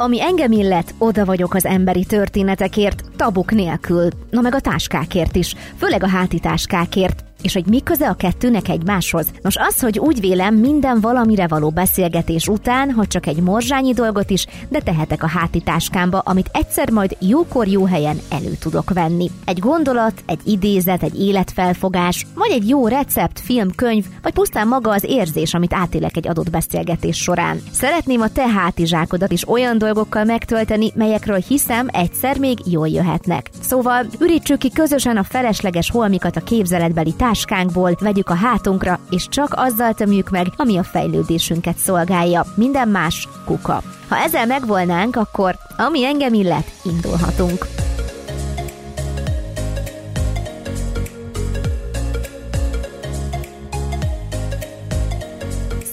Ami engem illet, oda vagyok az emberi történetekért, tabuk nélkül. Na meg a táskákért is, főleg a háti táskákért. És hogy mi köze a kettőnek egymáshoz? Nos, az, hogy úgy vélem, minden valamire való beszélgetés után, ha csak egy morzsányi dolgot is, de tehetek a háti táskámba, amit egyszer majd jókor jó helyen elő tudok venni. Egy gondolat, egy idézet, egy életfelfogás, vagy egy jó recept, film, könyv, vagy pusztán maga az érzés, amit átélek egy adott beszélgetés során. Szeretném a te hátizsákodat is olyan dolgokkal megtölteni, melyekről hiszem egyszer még jól jöhetnek. Szóval ürítsük ki közösen a felesleges holmikat a képzeletbeli táskánkból, vegyük a hátunkra, és csak azzal tömjük meg, ami a fejlődésünket szolgálja. Minden más kuka. Ha ezzel megvolnánk, akkor ami engem illet, indulhatunk.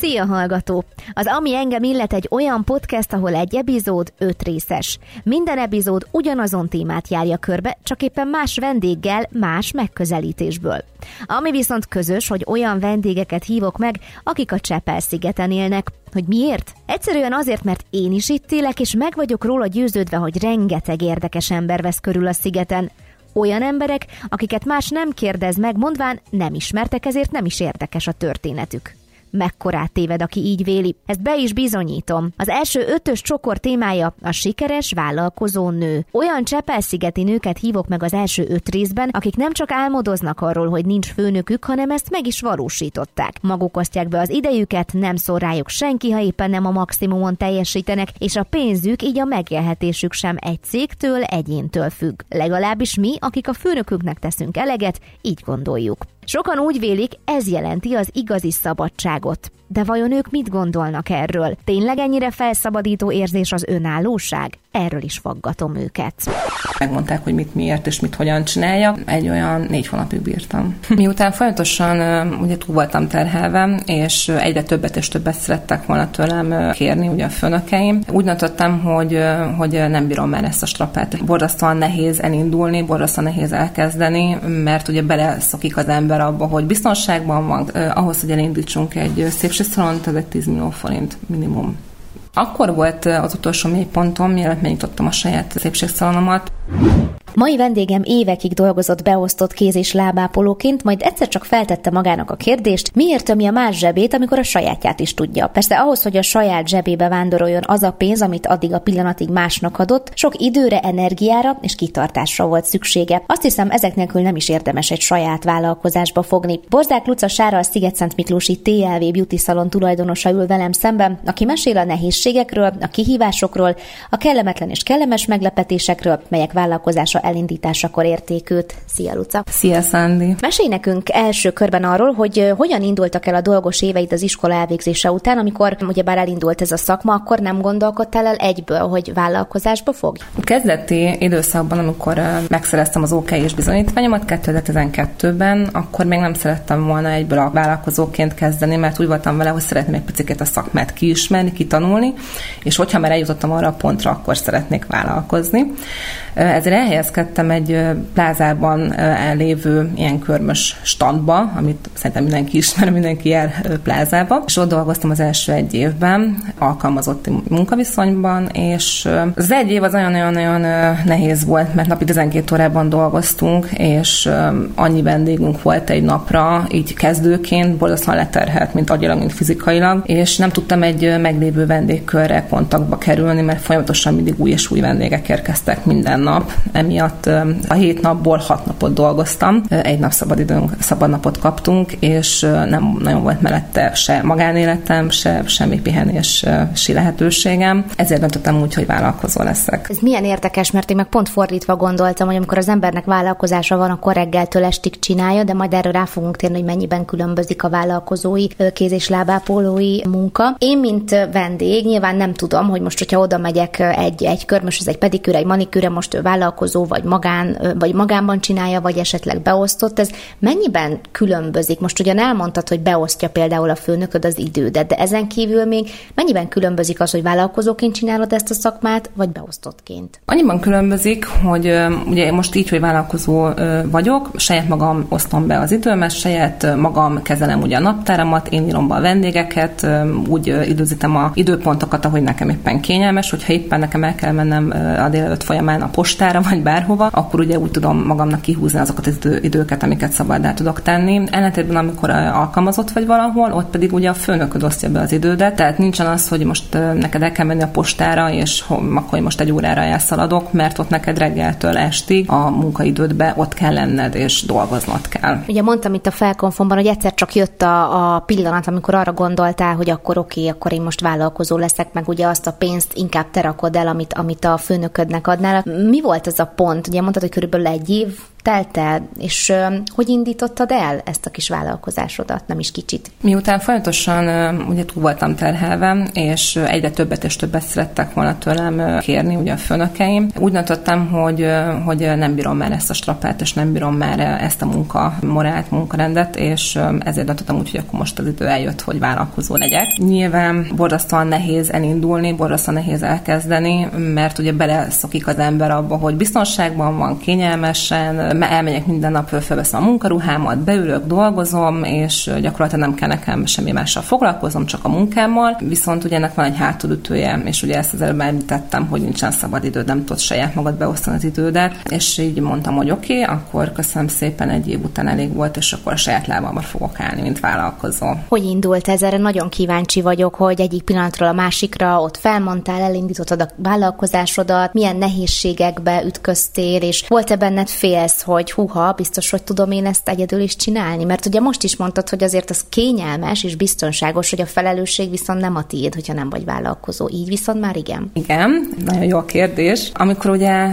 Szia hallgató! Az Ami engem illet egy olyan podcast, ahol egy epizód öt részes. Minden epizód ugyanazon témát járja körbe, csak éppen más vendéggel, más megközelítésből. Ami viszont közös, hogy olyan vendégeket hívok meg, akik a Csepel-szigeten élnek. Hogy miért? Egyszerűen azért, mert én is itt élek, és meg vagyok róla győződve, hogy rengeteg érdekes ember vesz körül a szigeten. Olyan emberek, akiket más nem kérdez meg, mondván nem ismertek, ezért nem is érdekes a történetük mekkorát téved, aki így véli. Ezt be is bizonyítom. Az első ötös csokor témája a sikeres vállalkozó nő. Olyan csepelszigeti nőket hívok meg az első öt részben, akik nem csak álmodoznak arról, hogy nincs főnökük, hanem ezt meg is valósították. Maguk osztják be az idejüket, nem szól rájuk senki, ha éppen nem a maximumon teljesítenek, és a pénzük, így a megélhetésük sem egy cégtől, egyéntől függ. Legalábbis mi, akik a főnöküknek teszünk eleget, így gondoljuk. Sokan úgy vélik, ez jelenti az igazi szabadságot. gott. De vajon ők mit gondolnak erről? Tényleg ennyire felszabadító érzés az önállóság? Erről is faggatom őket. Megmondták, hogy mit miért és mit hogyan csinálja. Egy olyan négy hónapig bírtam. Miután folyamatosan ugye túl voltam terhelve, és egyre többet és többet szerettek volna tőlem kérni ugye a főnökeim, úgy döntöttem, hogy, hogy nem bírom már ezt a strapát. Borzasztóan nehéz elindulni, borzasztóan nehéz elkezdeni, mert ugye beleszokik az ember abba, hogy biztonságban van, ahhoz, hogy elindítsunk egy szép szalont, ez egy 10 millió forint minimum. Akkor volt az utolsó mélypontom, mielőtt megnyitottam a saját szépségszalonomat. Mai vendégem évekig dolgozott beosztott kéz- és lábápolóként, majd egyszer csak feltette magának a kérdést, miért tömi a más zsebét, amikor a sajátját is tudja. Persze ahhoz, hogy a saját zsebébe vándoroljon az a pénz, amit addig a pillanatig másnak adott, sok időre, energiára és kitartásra volt szüksége. Azt hiszem, ezek nélkül nem is érdemes egy saját vállalkozásba fogni. Borzák Luca Sára a Sziget-Szent Miklósi TLV Beauty Salon tulajdonosa ül velem szemben, aki mesél a nehézségekről, a kihívásokról, a kellemetlen és kellemes meglepetésekről, melyek vállalkozása elindításakor értékült. Szia, Luca! Szia, Szandi! Mesélj nekünk első körben arról, hogy hogyan indultak el a dolgos éveid az iskola elvégzése után, amikor ugyebár elindult ez a szakma, akkor nem gondolkodtál el egyből, hogy vállalkozásba fog? A kezdeti időszakban, amikor megszereztem az OK és bizonyítványomat 2012-ben, akkor még nem szerettem volna egyből a vállalkozóként kezdeni, mert úgy voltam vele, hogy szeretném egy picit a szakmát kiismerni, kitanulni, és hogyha már eljutottam arra a pontra, akkor szeretnék vállalkozni. Ezért elhelyezkedtem egy plázában lévő ilyen körmös standba, amit szerintem mindenki ismer, mindenki jár plázába, és ott dolgoztam az első egy évben, alkalmazotti munkaviszonyban, és az egy év az nagyon-nagyon nehéz volt, mert napi 12 órában dolgoztunk, és annyi vendégünk volt egy napra, így kezdőként, borzasztóan leterhelt, mint agyilag, mint fizikailag, és nem tudtam egy meglévő vendégkörre kontaktba kerülni, mert folyamatosan mindig új és új vendégek érkeztek minden nap, emiatt a hét napból hat napot dolgoztam, egy nap szabadidőnk, szabad napot kaptunk, és nem nagyon volt mellette se magánéletem, se semmi pihenési lehetőségem. Ezért döntöttem úgy, hogy vállalkozó leszek. Ez milyen érdekes, mert én meg pont fordítva gondoltam, hogy amikor az embernek vállalkozása van, akkor reggeltől estig csinálja, de majd erről rá fogunk térni, hogy mennyiben különbözik a vállalkozói kéz- és lábápolói munka. Én, mint vendég, nyilván nem tudom, hogy most, hogyha oda megyek egy, egy körmös, egy pedikűre, egy manikűre, most vállalkozó vagy magán, vagy magánban csinálja, vagy esetleg beosztott, ez mennyiben különbözik? Most ugyan elmondtad, hogy beosztja például a főnököd az idődet, de ezen kívül még mennyiben különbözik az, hogy vállalkozóként csinálod ezt a szakmát, vagy beosztottként? Annyiban különbözik, hogy ugye most így, hogy vállalkozó vagyok, saját magam osztom be az időmet, saját magam kezelem ugye a naptáramat, én írom be a vendégeket, úgy időzítem a időpontokat, ahogy nekem éppen kényelmes, hogyha éppen nekem el kell mennem a délelőtt folyamán a postára, vagy bárhova, akkor ugye úgy tudom magamnak kihúzni azokat az idő, időket, amiket szabad el tudok tenni. Ellentétben, amikor alkalmazott vagy valahol, ott pedig ugye a főnököd osztja be az idődet, tehát nincsen az, hogy most neked el kell menni a postára, és akkor most egy órára elszaladok, mert ott neked reggeltől estig a munkaidődbe ott kell lenned, és dolgoznod kell. Ugye mondtam itt a felkonfomban, hogy egyszer csak jött a, a pillanat, amikor arra gondoltál, hogy akkor oké, okay, akkor én most vállalkozó leszek, meg ugye azt a pénzt inkább te rakod el, amit, amit a főnöködnek adnál. Mi volt ez a pont? Ugye mondtad, hogy körülbelül egy év telt el, és hogy indítottad el ezt a kis vállalkozásodat, nem is kicsit? Miután folyamatosan ugye túl voltam terhelve, és egyre többet és többet szerettek volna tőlem kérni ugye a főnökeim, úgy döntöttem, hogy, hogy nem bírom már ezt a strapát, és nem bírom már ezt a munka morált, munkarendet, és ezért döntöttem úgy, hogy akkor most az idő eljött, hogy vállalkozó legyek. Nyilván borzasztóan nehéz elindulni, borzasztóan nehéz elkezdeni, mert ugye beleszokik az ember abba, hogy biztonságban van, kényelmesen, elmegyek minden nap, felveszem a munkaruhámat, beülök, dolgozom, és gyakorlatilag nem kell nekem semmi mással foglalkozom, csak a munkámmal. Viszont ugye ennek van egy hátulütője, és ugye ezt az előbb említettem, hogy nincsen szabad idő, nem tudod saját magad beosztani az idődet, és így mondtam, hogy oké, okay, akkor köszönöm szépen, egy év után elég volt, és akkor a saját lábamra fogok állni, mint vállalkozó. Hogy indult ez? Erre nagyon kíváncsi vagyok, hogy egyik pillanatról a másikra ott felmondtál, elindítottad a vállalkozásodat, milyen nehézségekbe ütköztél, és volt-e benned félsz, hogy huha, biztos, hogy tudom én ezt egyedül is csinálni. Mert ugye most is mondtad, hogy azért az kényelmes és biztonságos, hogy a felelősség viszont nem a tiéd, hogyha nem vagy vállalkozó. Így viszont már igen. Igen, nagyon jó a kérdés. Amikor ugye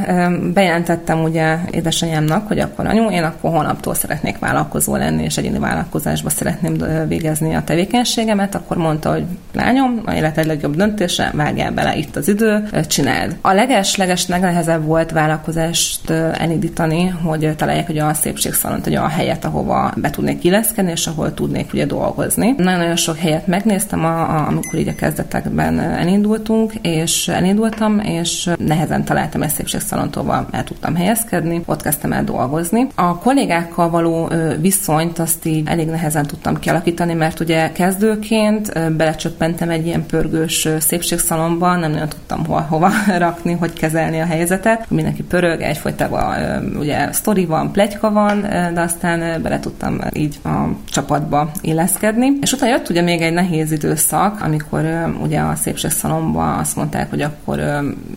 bejelentettem ugye édesanyámnak, hogy akkor anyu, én akkor holnaptól szeretnék vállalkozó lenni, és egyéni vállalkozásba szeretném végezni a tevékenységemet, akkor mondta, hogy lányom, a élet egy legjobb döntése, vágjál bele itt az idő, csináld. A leges-leges legnehezebb volt vállalkozást elindítani, hogy hogy találjak egy olyan szépségszalont, egy olyan helyet, ahova be tudnék illeszkedni, és ahol tudnék ugye dolgozni. Nagyon-nagyon sok helyet megnéztem, a, a, amikor így a kezdetekben elindultunk, és elindultam, és nehezen találtam egy szépségszalont, ahova el tudtam helyezkedni, ott kezdtem el dolgozni. A kollégákkal való viszonyt azt így elég nehezen tudtam kialakítani, mert ugye kezdőként belecsöppentem egy ilyen pörgős szépségszalomba, nem nagyon tudtam hol, hova rakni, hogy kezelni a helyzetet. Mindenki pörög, egyfolytában ugye sztori van, plegyka van, de aztán bele tudtam így a csapatba illeszkedni. És utána jött ugye még egy nehéz időszak, amikor ugye a szépségszalomba azt mondták, hogy akkor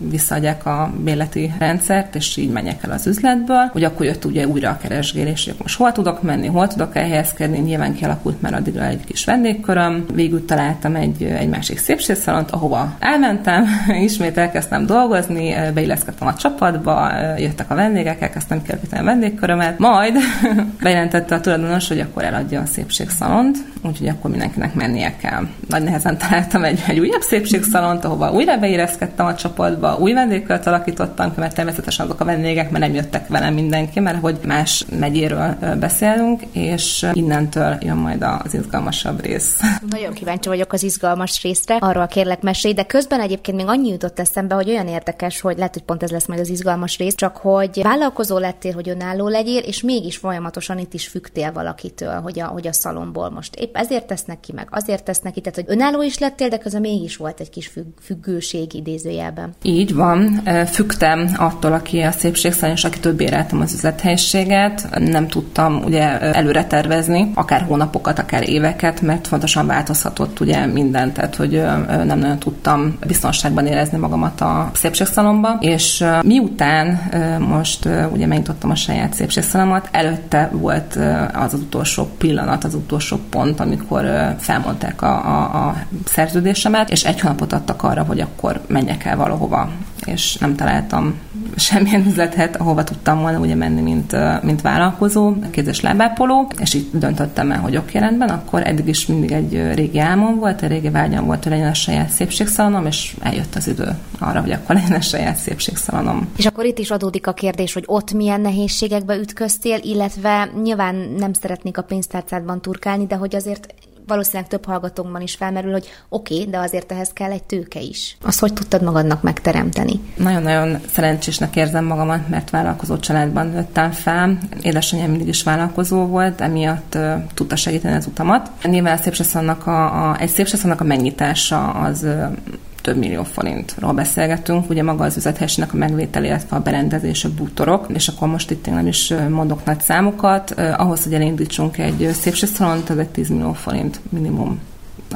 visszaadják a béleti rendszert, és így menjek el az üzletből. Ugye akkor jött ugye újra a keresgélés, hogy most hol tudok menni, hol tudok elhelyezkedni, nyilván kialakult már addigra egy kis vendégköröm. Végül találtam egy, egy másik szépségszalont, ahova elmentem, ismét elkezdtem dolgozni, beilleszkedtem a csapatba, jöttek a vendégek, elkezdtem kialakítani a vendégkörömet, majd bejelentette a tulajdonos, hogy akkor eladja a szépségszalont, úgyhogy akkor mindenkinek mennie kell. Nagy nehezen találtam egy, egy újabb szépségszalont, ahova újra beérezkedtem a csapatba, új vendégkört alakítottam, mert természetesen azok a vendégek, mert nem jöttek velem mindenki, mert hogy más megyéről beszélünk, és innentől jön majd az izgalmasabb rész. Nagyon kíváncsi vagyok az izgalmas részre, arról kérlek mesélj, de közben egyébként még annyi jutott eszembe, hogy olyan érdekes, hogy lehet, hogy pont ez lesz majd az izgalmas rész, csak hogy vállalkozó lettél, hogy önálló legyél, és mégis folyamatosan itt is fügtél valakitől, hogy a, hogy a szalomból most épp ezért tesznek ki, meg azért tesznek ki, tehát hogy önálló is lettél, de közben mégis volt egy kis függ, függőség idézőjelben. Így van, fügtem attól, aki a szépségszalon, és akitől béreltem az üzlethelyiséget. Nem tudtam ugye előre tervezni, akár hónapokat, akár éveket, mert fontosan változhatott ugye minden, tehát hogy nem nagyon tudtam biztonságban érezni magamat a szépségszalomba, és miután most ugye megnyitottam a saját szépségszalamat. Előtte volt az utolsó pillanat, az utolsó pont, amikor felmondták a, a, a szerződésemet, és egy hónapot adtak arra, hogy akkor menjek el valahova és nem találtam semmilyen üzletet, ahova tudtam volna ugye menni, mint, mint vállalkozó, kézes lábápoló, és itt döntöttem el, hogy oké, rendben, akkor eddig is mindig egy régi álmom volt, egy régi vágyam volt, hogy legyen a saját szépségszalonom, és eljött az idő arra, hogy akkor legyen a saját szépségszalonom. És akkor itt is adódik a kérdés, hogy ott milyen nehézségekbe ütköztél, illetve nyilván nem szeretnék a pénztárcádban turkálni, de hogy azért valószínűleg több hallgatónkban is felmerül, hogy oké, okay, de azért ehhez kell egy tőke is. Azt hogy tudtad magadnak megteremteni? Nagyon-nagyon szerencsésnek érzem magamat, mert vállalkozó családban nőttem fel. Édesanyám mindig is vállalkozó volt, emiatt uh, tudta segíteni az utamat. Nyilván a a, a, egy szépségszannak a megnyitása az uh, több millió forintról beszélgetünk, ugye maga az üzethelységnek a megvétel, illetve a berendezés, a bútorok, és akkor most itt én nem is mondok nagy számokat, ahhoz, hogy elindítsunk egy szépségszalont, ez egy 10 millió forint minimum.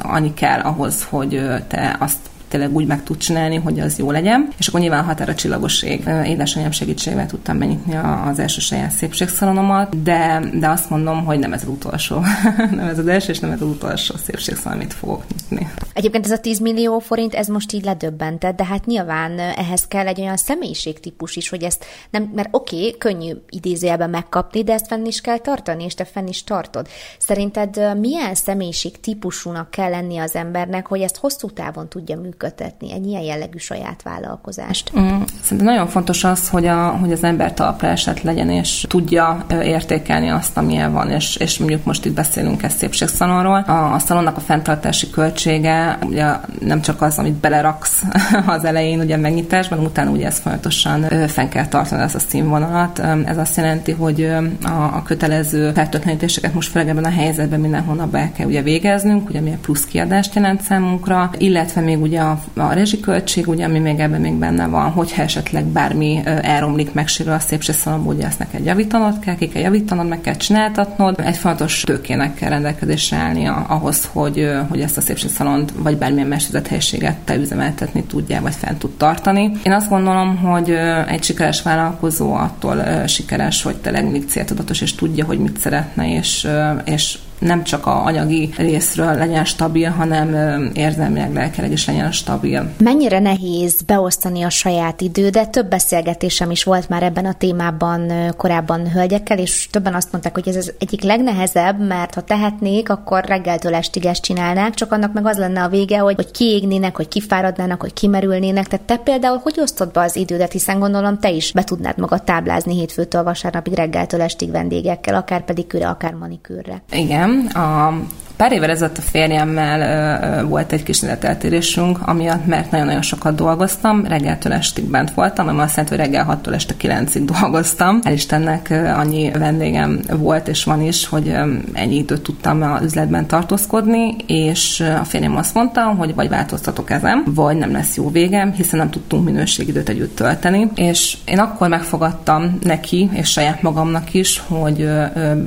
Annyi kell ahhoz, hogy te azt tényleg úgy meg tud csinálni, hogy az jó legyen. És akkor nyilván határa csillagoség. Édesanyám segítségével tudtam megnyitni az első saját szépségszalonomat, de, de azt mondom, hogy nem ez az utolsó. nem ez az első, és nem ez az utolsó szépségszalon, amit fogok nyitni. Egyébként ez a 10 millió forint, ez most így ledöbbentett, de hát nyilván ehhez kell egy olyan személyiségtípus is, hogy ezt nem, mert oké, okay, könnyű idézőjelben megkapni, de ezt fenn is kell tartani, és te fenn is tartod. Szerinted milyen személyiségtípusúnak kell lenni az embernek, hogy ezt hosszú távon tudja működni? Működtetni egy ilyen jellegű saját vállalkozást? Mm, szerintem nagyon fontos az, hogy, a, hogy az ember talpra esett legyen, és tudja értékelni azt, amilyen van, és, és mondjuk most itt beszélünk ezt szépségszalonról. A, a szalonnak a fenntartási költsége ugye nem csak az, amit beleraksz az elején ugye megnyitásban, utána ugye ezt folyamatosan fenn kell tartani ezt a színvonalat. Ez azt jelenti, hogy a, a kötelező fertőtlenítéseket most főleg ebben a helyzetben minden hónapban el kell ugye végeznünk, ugye ami plusz kiadást jelent számunkra, illetve még ugye a a, rezsiköltség, ugye, ami még ebben még benne van, hogyha esetleg bármi elromlik, megsérül a szépségszalomból, ugye ezt neked javítanod kell, ki kell javítanod, meg kell csináltatnod. Egy fontos tőkének kell rendelkezésre állni ahhoz, hogy, hogy ezt a szépségszalont vagy bármilyen mesterzethelyiséget te üzemeltetni tudja, vagy fent tud tartani. Én azt gondolom, hogy egy sikeres vállalkozó attól sikeres, hogy tényleg mindig céltudatos, és tudja, hogy mit szeretne, és, és nem csak a anyagi részről legyen stabil, hanem érzelmileg, lelkileg is legyen stabil. Mennyire nehéz beosztani a saját idődet? Több beszélgetésem is volt már ebben a témában korábban hölgyekkel, és többen azt mondták, hogy ez az egyik legnehezebb, mert ha tehetnék, akkor reggeltől estig ezt csinálnák, csak annak meg az lenne a vége, hogy, hogy kiégnének, hogy kifáradnának, hogy kimerülnének. Tehát te például hogy osztod be az idődet, hiszen gondolom te is be tudnád magad táblázni hétfőtől vasárnapig reggeltől estig vendégekkel, akár pedikűre, akár manikűrre. Igen, a Pár évvel ezelőtt a férjemmel volt egy kis életeltérésünk, amiatt, mert nagyon-nagyon sokat dolgoztam, reggeltől estig bent voltam, ami azt jelenti, hogy reggel 6-tól este 9-ig dolgoztam. El Istennek annyi vendégem volt és van is, hogy ennyi időt tudtam az üzletben tartózkodni, és a férjem azt mondta, hogy vagy változtatok ezen, vagy nem lesz jó végem, hiszen nem tudtunk minőségidőt együtt tölteni. És én akkor megfogadtam neki, és saját magamnak is, hogy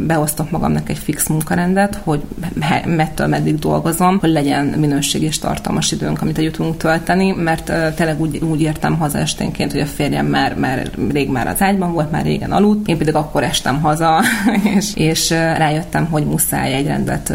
beosztok magamnak egy fix munkarendet, hogy mettől meddig dolgozom, hogy legyen minőség és tartalmas időnk, amit együtt tudunk tölteni, mert uh, tényleg úgy, úgy értem haza esténként, hogy a férjem már, már rég már az ágyban volt, már régen aludt, én pedig akkor estem haza, és, és rájöttem, hogy muszáj egy rendet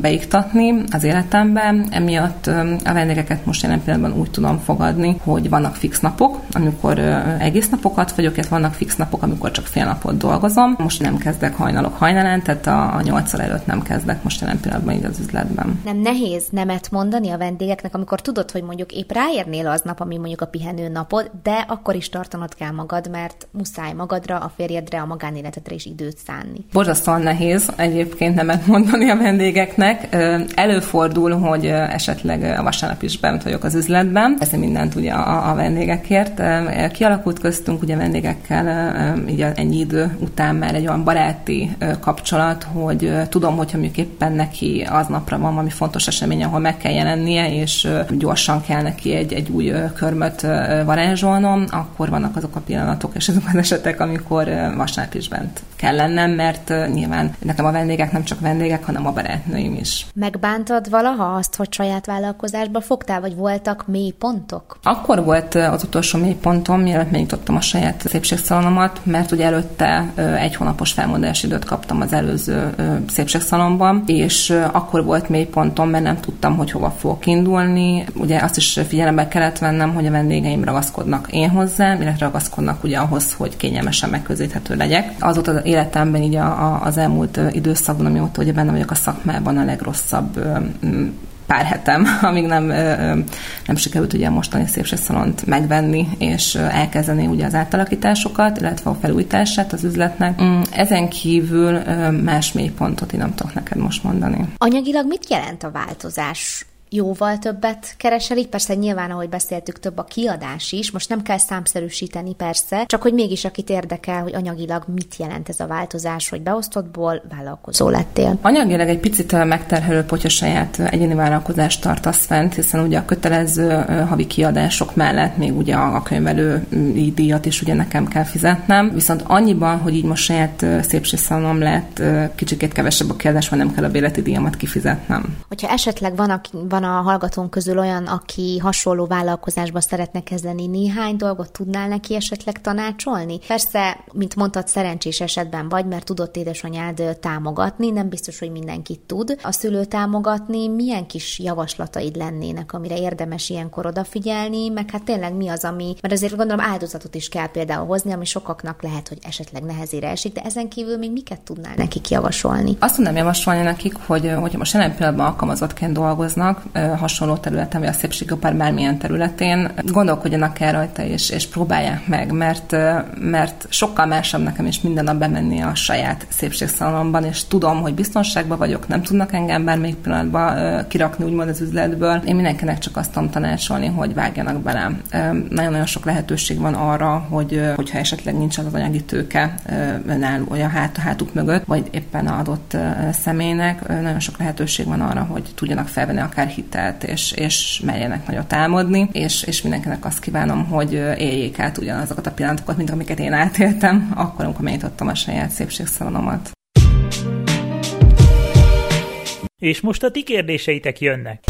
beiktatni az életemben, emiatt a vendégeket most jelen pillanatban úgy tudom fogadni, hogy vannak fix napok, amikor egész napokat vagyok, illetve vannak fix napok, amikor csak fél napot dolgozom. Most nem kezdek hajnalok hajnalán, tehát a, a nyolccal előtt nem kezdek most jelen pillanatban pillanatban így az üzletben. Nem nehéz nemet mondani a vendégeknek, amikor tudod, hogy mondjuk épp ráérnél aznap, ami mondjuk a pihenő napod, de akkor is tartanod kell magad, mert muszáj magadra, a férjedre, a magánéletedre is időt szánni. Borzasztóan nehéz egyébként nemet mondani a vendégeknek. Előfordul, hogy esetleg a vasárnap is bent vagyok az üzletben, ez mindent ugye a, a vendégekért. Kialakult köztünk ugye vendégekkel így ennyi idő után már egy olyan baráti kapcsolat, hogy tudom, hogyha mondjuk éppen neki aznapra van valami fontos esemény, ahol meg kell jelennie, és gyorsan kell neki egy, egy új körmöt varázsolnom, akkor vannak azok a pillanatok és azok az esetek, amikor vasárnap is bent kell lennem, mert nyilván nekem a vendégek nem csak vendégek, hanem a barátnőim is. Megbántad valaha azt, hogy saját vállalkozásba fogtál, vagy voltak mély pontok? Akkor volt az utolsó mély pontom, mielőtt megnyitottam a saját szépségszalonomat, mert ugye előtte egy hónapos felmondási időt kaptam az előző szépségszalomban, és akkor volt mély pontom, mert nem tudtam, hogy hova fogok indulni. Ugye azt is figyelembe kellett vennem, hogy a vendégeim ragaszkodnak én hozzám, illetve ragaszkodnak ugye ahhoz, hogy kényelmesen megközelíthető legyek. Az volt az életemben így a, a, az elmúlt időszakban, amióta ugye benne vagyok a szakmában a legrosszabb pár hetem, amíg nem, nem sikerült ugye a mostani szépségszalont megvenni, és elkezdeni ugye az átalakításokat, illetve a felújítását az üzletnek. Mm, ezen kívül más mélypontot én nem tudok neked most mondani. Anyagilag mit jelent a változás? Jóval többet keresel, így persze nyilván, ahogy beszéltük, több a kiadás is, most nem kell számszerűsíteni persze, csak hogy mégis akit érdekel, hogy anyagilag mit jelent ez a változás, hogy beosztottból vállalkozó lettél. Anyagilag egy picit megterhelő, hogyha saját egyéni vállalkozást tartasz fent, hiszen ugye a kötelező havi kiadások mellett még ugye a könyvelő díjat is ugye nekem kell fizetnem, viszont annyiban, hogy így most saját szépségszalonom lett, kicsikét kevesebb a kiadás, mert nem kell a béleti díjamat kifizetnem. Hogyha esetleg van, aki, van van a hallgatónk közül olyan, aki hasonló vállalkozásba szeretne kezdeni, néhány dolgot tudnál neki esetleg tanácsolni? Persze, mint mondtad, szerencsés esetben vagy, mert tudott édesanyád támogatni, nem biztos, hogy mindenki tud. A szülő támogatni, milyen kis javaslataid lennének, amire érdemes ilyenkor odafigyelni, meg hát tényleg mi az, ami, mert azért gondolom áldozatot is kell például hozni, ami sokaknak lehet, hogy esetleg nehezére esik, de ezen kívül még miket tudnál nekik javasolni? Azt tudnám javasolni nekik, hogy, hogy most jelen pillanatban alkalmazottként dolgoznak, hasonló területen, vagy a szépségopár bármilyen területén, gondolkodjanak el rajta, és, és próbálják meg, mert, mert sokkal másabb nekem is minden nap bemenni a saját szépségszalomban, és tudom, hogy biztonságban vagyok, nem tudnak engem bármelyik pillanatban kirakni úgymond az üzletből. Én mindenkinek csak azt tudom tanácsolni, hogy vágjanak bele. Nagyon-nagyon sok lehetőség van arra, hogy hogyha esetleg nincs az anyagi tőke önálló, vagy a hát, hátuk mögött, vagy éppen adott személynek, nagyon sok lehetőség van arra, hogy tudjanak felvenni akár hitelt, és, és merjenek nagyot támadni, és, és mindenkinek azt kívánom, hogy éljék át ugyanazokat a pillanatokat, mint amiket én átéltem, akkor, amikor megnyitottam a saját szépségszalonomat. És most a ti kérdéseitek jönnek.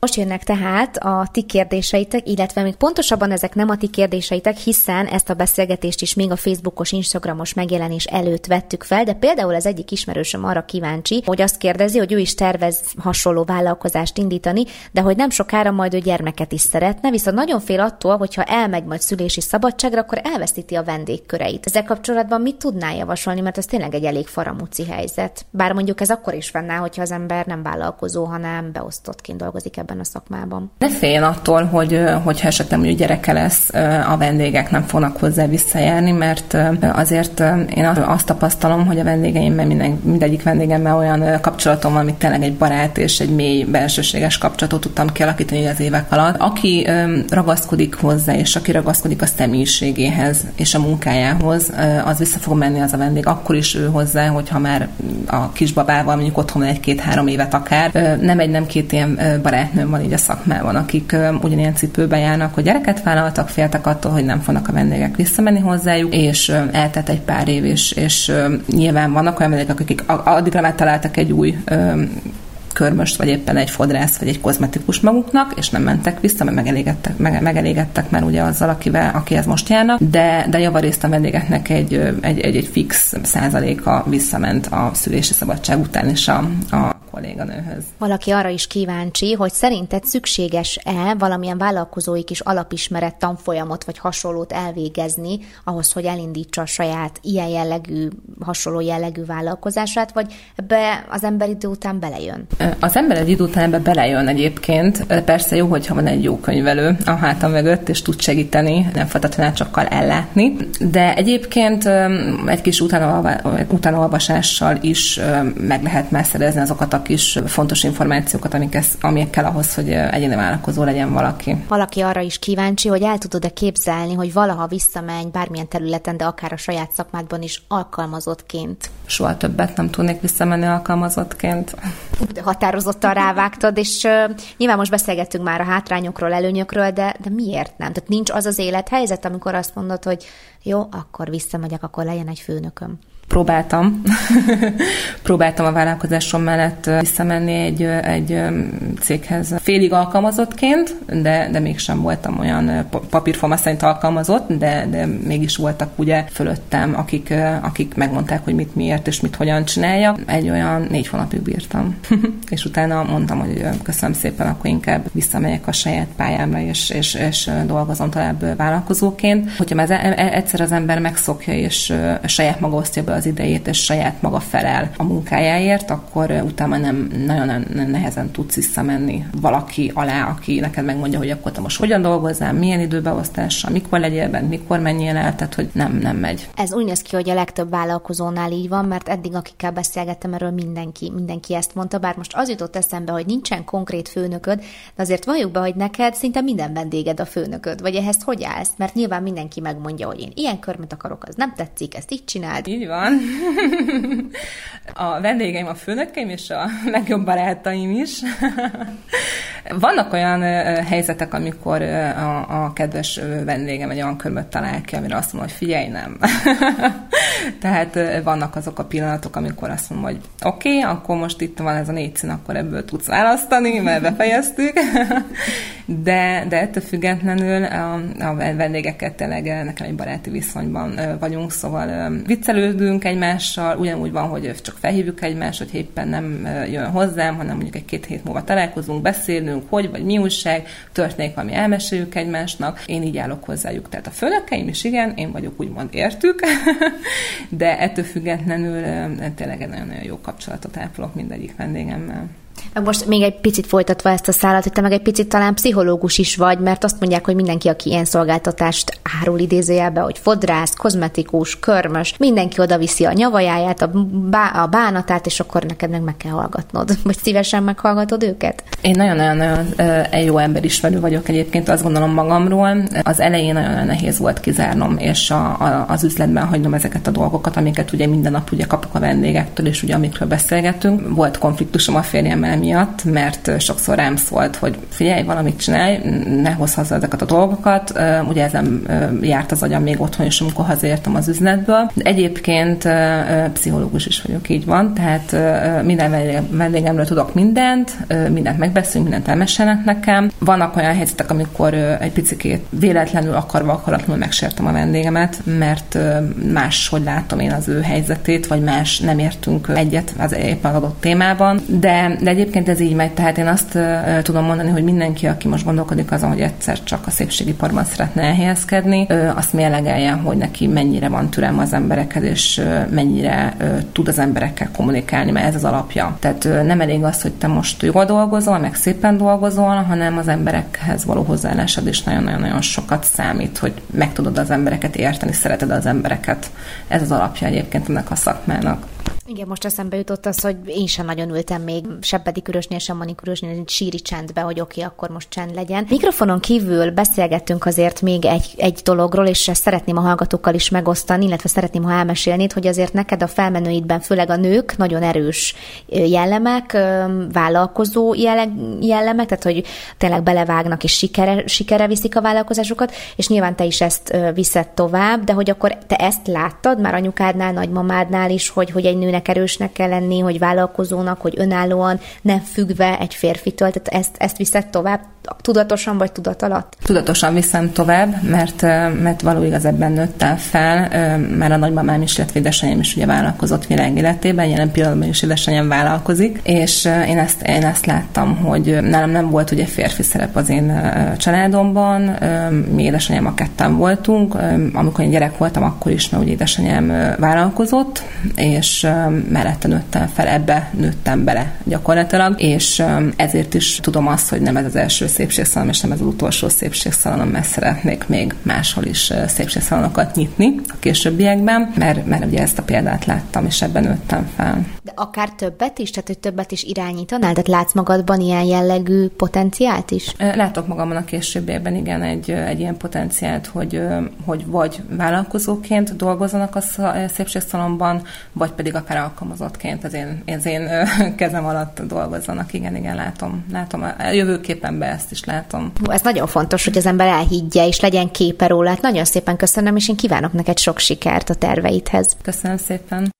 Most jönnek tehát a ti kérdéseitek, illetve még pontosabban ezek nem a ti kérdéseitek, hiszen ezt a beszélgetést is még a Facebookos, Instagramos megjelenés előtt vettük fel, de például az egyik ismerősöm arra kíváncsi, hogy azt kérdezi, hogy ő is tervez hasonló vállalkozást indítani, de hogy nem sokára majd ő gyermeket is szeretne, viszont nagyon fél attól, hogyha elmegy majd szülési szabadságra, akkor elveszíti a vendégköreit. Ezzel kapcsolatban mit tudnál javasolni, mert ez tényleg egy elég faramúci helyzet. Bár mondjuk ez akkor is fennáll, hogyha az ember nem vállalkozó, hanem beosztottként dolgozik ebben ebben a szakmában. Ne féljen attól, hogy hogyha esetleg mondjuk gyereke lesz, a vendégek nem fognak hozzá visszajárni, mert azért én azt tapasztalom, hogy a vendégeimmel, minden, mindegyik vendégemmel olyan kapcsolatom van, amit tényleg egy barát és egy mély belsőséges kapcsolatot tudtam kialakítani az évek alatt. Aki ragaszkodik hozzá, és aki ragaszkodik a személyiségéhez és a munkájához, az vissza fog menni az a vendég, akkor is ő hozzá, hogyha már a kisbabával mondjuk otthon egy-két-három évet akár, nem egy, nem két ilyen barátnő van így a szakmában, akik ugyanilyen cipőben járnak, hogy gyereket vállaltak, féltek attól, hogy nem fognak a vendégek visszamenni hozzájuk, és eltett egy pár év, és, és nyilván vannak olyan vendégek, akik addigra már találtak egy új körmöst, vagy éppen egy fodrász, vagy egy kozmetikus maguknak, és nem mentek vissza, mert megelégedtek, meg, megelégedtek már ugye azzal, akivel, akihez most járnak, de, de javarészt a vendégeknek egy, egy, egy, egy fix százaléka visszament a szülési szabadság után is a, a kolléganőhöz. Valaki arra is kíváncsi, hogy szerinted szükséges-e valamilyen vállalkozói kis alapismeret tanfolyamot vagy hasonlót elvégezni ahhoz, hogy elindítsa a saját ilyen jellegű, hasonló jellegű vállalkozását, vagy ebbe az ember idő után belejön? Az ember egy idő után ebbe belejön egyébként. Persze jó, hogyha van egy jó könyvelő a hátam mögött, és tud segíteni, nem tanácsokkal ellátni. De egyébként egy kis utánolvasással is meg lehet már szerezni azokat a kis fontos információkat, amik amik kell ahhoz, hogy egyéni vállalkozó legyen valaki. Valaki arra is kíváncsi, hogy el tudod-e képzelni, hogy valaha visszamenj bármilyen területen, de akár a saját szakmádban is alkalmazottként. Soha többet nem tudnék visszamenni alkalmazottként. De határozottan rávágtad, és uh, nyilván most beszélgettünk már a hátrányokról, előnyökről, de, de miért nem? Tehát nincs az az élethelyzet, amikor azt mondod, hogy jó, akkor visszamegyek, akkor legyen egy főnököm. Próbáltam, próbáltam a vállalkozásom mellett visszamenni egy, egy céghez félig alkalmazottként, de, de mégsem voltam olyan papírforma szerint alkalmazott, de, de mégis voltak ugye fölöttem, akik, akik megmondták, hogy mit miért és mit hogyan csinálja. Egy olyan négy hónapig bírtam. és utána mondtam, hogy köszönöm szépen, akkor inkább visszamegyek a saját pályámra, és, és, és dolgozom tovább vállalkozóként. Hogyha már e, e, egyszer az ember megszokja, és saját maga osztja be az idejét, és saját maga felel a munkájáért, akkor utána nem nagyon nehezen tudsz visszamenni valaki alá, aki neked megmondja, hogy akkor te most hogyan dolgozzál, milyen időbeosztással, mikor legyél bent, mikor menjél el, tehát hogy nem, nem megy. Ez úgy néz ki, hogy a legtöbb vállalkozónál így van, mert eddig, akikkel beszélgettem, erről mindenki, mindenki ezt mondta, bár most az jutott eszembe, hogy nincsen konkrét főnököd, de azért valljuk be, hogy neked szinte minden vendéged a főnököd, vagy ehhez hogy állsz? Mert nyilván mindenki megmondja, hogy én ilyen körmet akarok, az nem tetszik, ezt így csináld. Így van. a vendégeim a főnökeim és a legjobb barátaim is. Vannak olyan helyzetek, amikor a, a kedves vendégem egy olyan körmöt talál ki, amire azt mondom, hogy figyelj, nem. Tehát vannak azok a pillanatok, amikor azt mondom, hogy oké, okay, akkor most itt van ez a négy szín, akkor ebből tudsz választani, mert befejeztük. De, de ettől függetlenül a, a vendégeket tényleg nekem egy baráti viszonyban vagyunk, szóval viccelődünk egymással, ugyanúgy van, hogy csak felhívjuk egymást, hogy éppen nem jön hozzám, hanem mondjuk egy-két hét múlva találkozunk, beszélünk, hogy vagy mi újság, történik valami, elmeséljük egymásnak. Én így állok hozzájuk. Tehát a főnökeim is igen, én vagyok úgymond értük, de ettől függetlenül tényleg egy nagyon-nagyon jó kapcsolatot ápolok mindegyik vendégemmel. Meg most még egy picit folytatva ezt a szállat, hogy te meg egy picit talán pszichológus is vagy, mert azt mondják, hogy mindenki, aki ilyen szolgáltatást árul idézőjelbe, hogy fodrász, kozmetikus, körmös, mindenki oda viszi a nyavajáját, a, bá- a bánatát, és akkor neked meg meg kell hallgatnod. Vagy szívesen meghallgatod őket? Én nagyon-nagyon egy jó emberismerő vagyok egyébként, azt gondolom magamról. Az elején nagyon nehéz volt kizárnom, és a, a, az üzletben hagynom ezeket a dolgokat, amiket ugye minden nap ugye kapok a vendégektől, és ugye amikről beszélgetünk. Volt konfliktusom a férjemmel emiatt, mert sokszor rám szólt, hogy figyelj, valamit csinálj, ne hozz haza ezeket a dolgokat. Ugye ezen járt az agyam még otthon is, amikor hazaértem az üzletből. Egyébként pszichológus is vagyok, így van, tehát minden vendégemről tudok mindent, mindent megbeszélünk, mindent elmesélnek nekem. Vannak olyan helyzetek, amikor egy picit véletlenül akarva akaratlanul megsértem a vendégemet, mert más, hogy látom én az ő helyzetét, vagy más nem értünk egyet az éppen adott témában. De, de egyébként ez így megy, tehát én azt uh, tudom mondani, hogy mindenki, aki most gondolkodik azon, hogy egyszer csak a szépségiparban szeretne elhelyezkedni, uh, azt mérlegeljen, hogy neki mennyire van türelme az emberekhez, és uh, mennyire tud az emberekkel kommunikálni, mert ez az alapja. Tehát nem elég az, hogy te most jól dolgozol, meg szépen dolgozol, hanem az emberekhez való hozzáállásod is nagyon-nagyon sokat számít, hogy meg tudod az embereket érteni, szereted az embereket. Ez az alapja egyébként ennek a szakmának. Igen, most eszembe jutott az, hogy én sem nagyon ültem még se pedikürösnél, sem manikürösnél, síri csendbe, hogy oké, akkor most csend legyen. Mikrofonon kívül beszélgettünk azért még egy, egy dologról, és ezt szeretném a hallgatókkal is megosztani, illetve szeretném, ha elmesélnéd, hogy azért neked a felmenőidben, főleg a nők, nagyon erős jellemek, vállalkozó jellemek, tehát hogy tényleg belevágnak és sikere, sikere viszik a vállalkozásukat, és nyilván te is ezt viszed tovább, de hogy akkor te ezt láttad már anyukádnál, nagymamádnál is, hogy, hogy egy nőnek nőnek erősnek kell lenni, hogy vállalkozónak, hogy önállóan, nem függve egy férfitől, tehát ezt, ezt viszed tovább tudatosan vagy tudat alatt? Tudatosan viszem tovább, mert, mert való igaz ebben nőttem fel, mert a nagymamám is, illetve édesanyám is ugye vállalkozott világ életében, jelen pillanatban is édesanyám vállalkozik, és én ezt, én ezt láttam, hogy nálam nem volt ugye férfi szerep az én családomban, mi édesanyám a ketten voltunk, amikor én gyerek voltam, akkor is, mert ugye édesanyám vállalkozott, és mellette nőttem fel, ebbe nőttem bele gyakorlatilag, és ezért is tudom azt, hogy nem ez az első szépségszalon, és nem ez az utolsó szépségszalonom, mert szeretnék még máshol is szépségszalonokat nyitni a későbbiekben, mert, mert ugye ezt a példát láttam, és ebben nőttem fel. De akár többet is, tehát hogy többet is irányítanál? Tehát látsz magadban ilyen jellegű potenciált is? Látok magamban a későbbiekben igen egy, egy ilyen potenciált, hogy, hogy vagy vállalkozóként dolgozzanak a szépségszalomban, vagy pedig akár alkalmazottként az én, az én kezem alatt dolgozzanak. Igen, igen, látom, látom a jövőképpen be ezt is látom. Ez nagyon fontos, hogy az ember elhiggye, és legyen képe róla. Hát nagyon szépen köszönöm, és én kívánok neked sok sikert a terveidhez. Köszönöm szépen.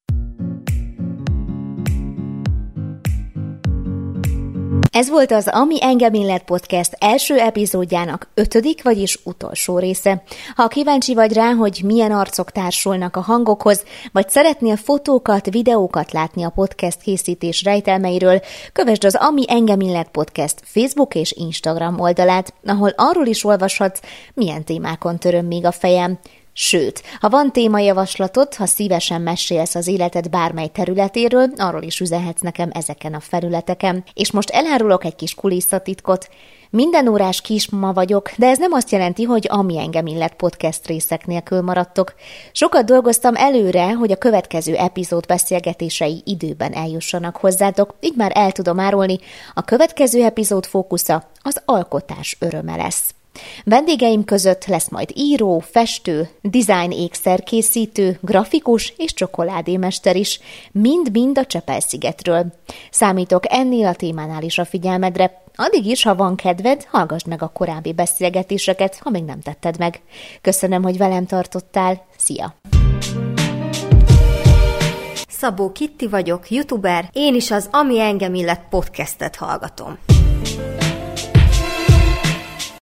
Ez volt az Ami Engem Illet Podcast első epizódjának ötödik, vagyis utolsó része. Ha kíváncsi vagy rá, hogy milyen arcok társulnak a hangokhoz, vagy szeretnél fotókat, videókat látni a podcast készítés rejtelmeiről, kövesd az Ami Engem Illet Podcast Facebook és Instagram oldalát, ahol arról is olvashatsz, milyen témákon töröm még a fejem. Sőt, ha van témajavaslatod, ha szívesen mesélsz az életed bármely területéről, arról is üzenhetsz nekem ezeken a felületeken. És most elárulok egy kis kulisszatitkot. Minden órás kisma vagyok, de ez nem azt jelenti, hogy ami engem illet podcast részek nélkül maradtok. Sokat dolgoztam előre, hogy a következő epizód beszélgetései időben eljussanak hozzátok, így már el tudom árulni, a következő epizód fókusza az alkotás öröme lesz. Vendégeim között lesz majd író, festő, design ékszerkészítő, grafikus és csokoládémester is, mind-mind a Csepel-szigetről. Számítok ennél a témánál is a figyelmedre, Addig is, ha van kedved, hallgassd meg a korábbi beszélgetéseket, ha még nem tetted meg. Köszönöm, hogy velem tartottál. Szia! Szabó Kitti vagyok, youtuber, én is az Ami Engem Illet podcastet hallgatom.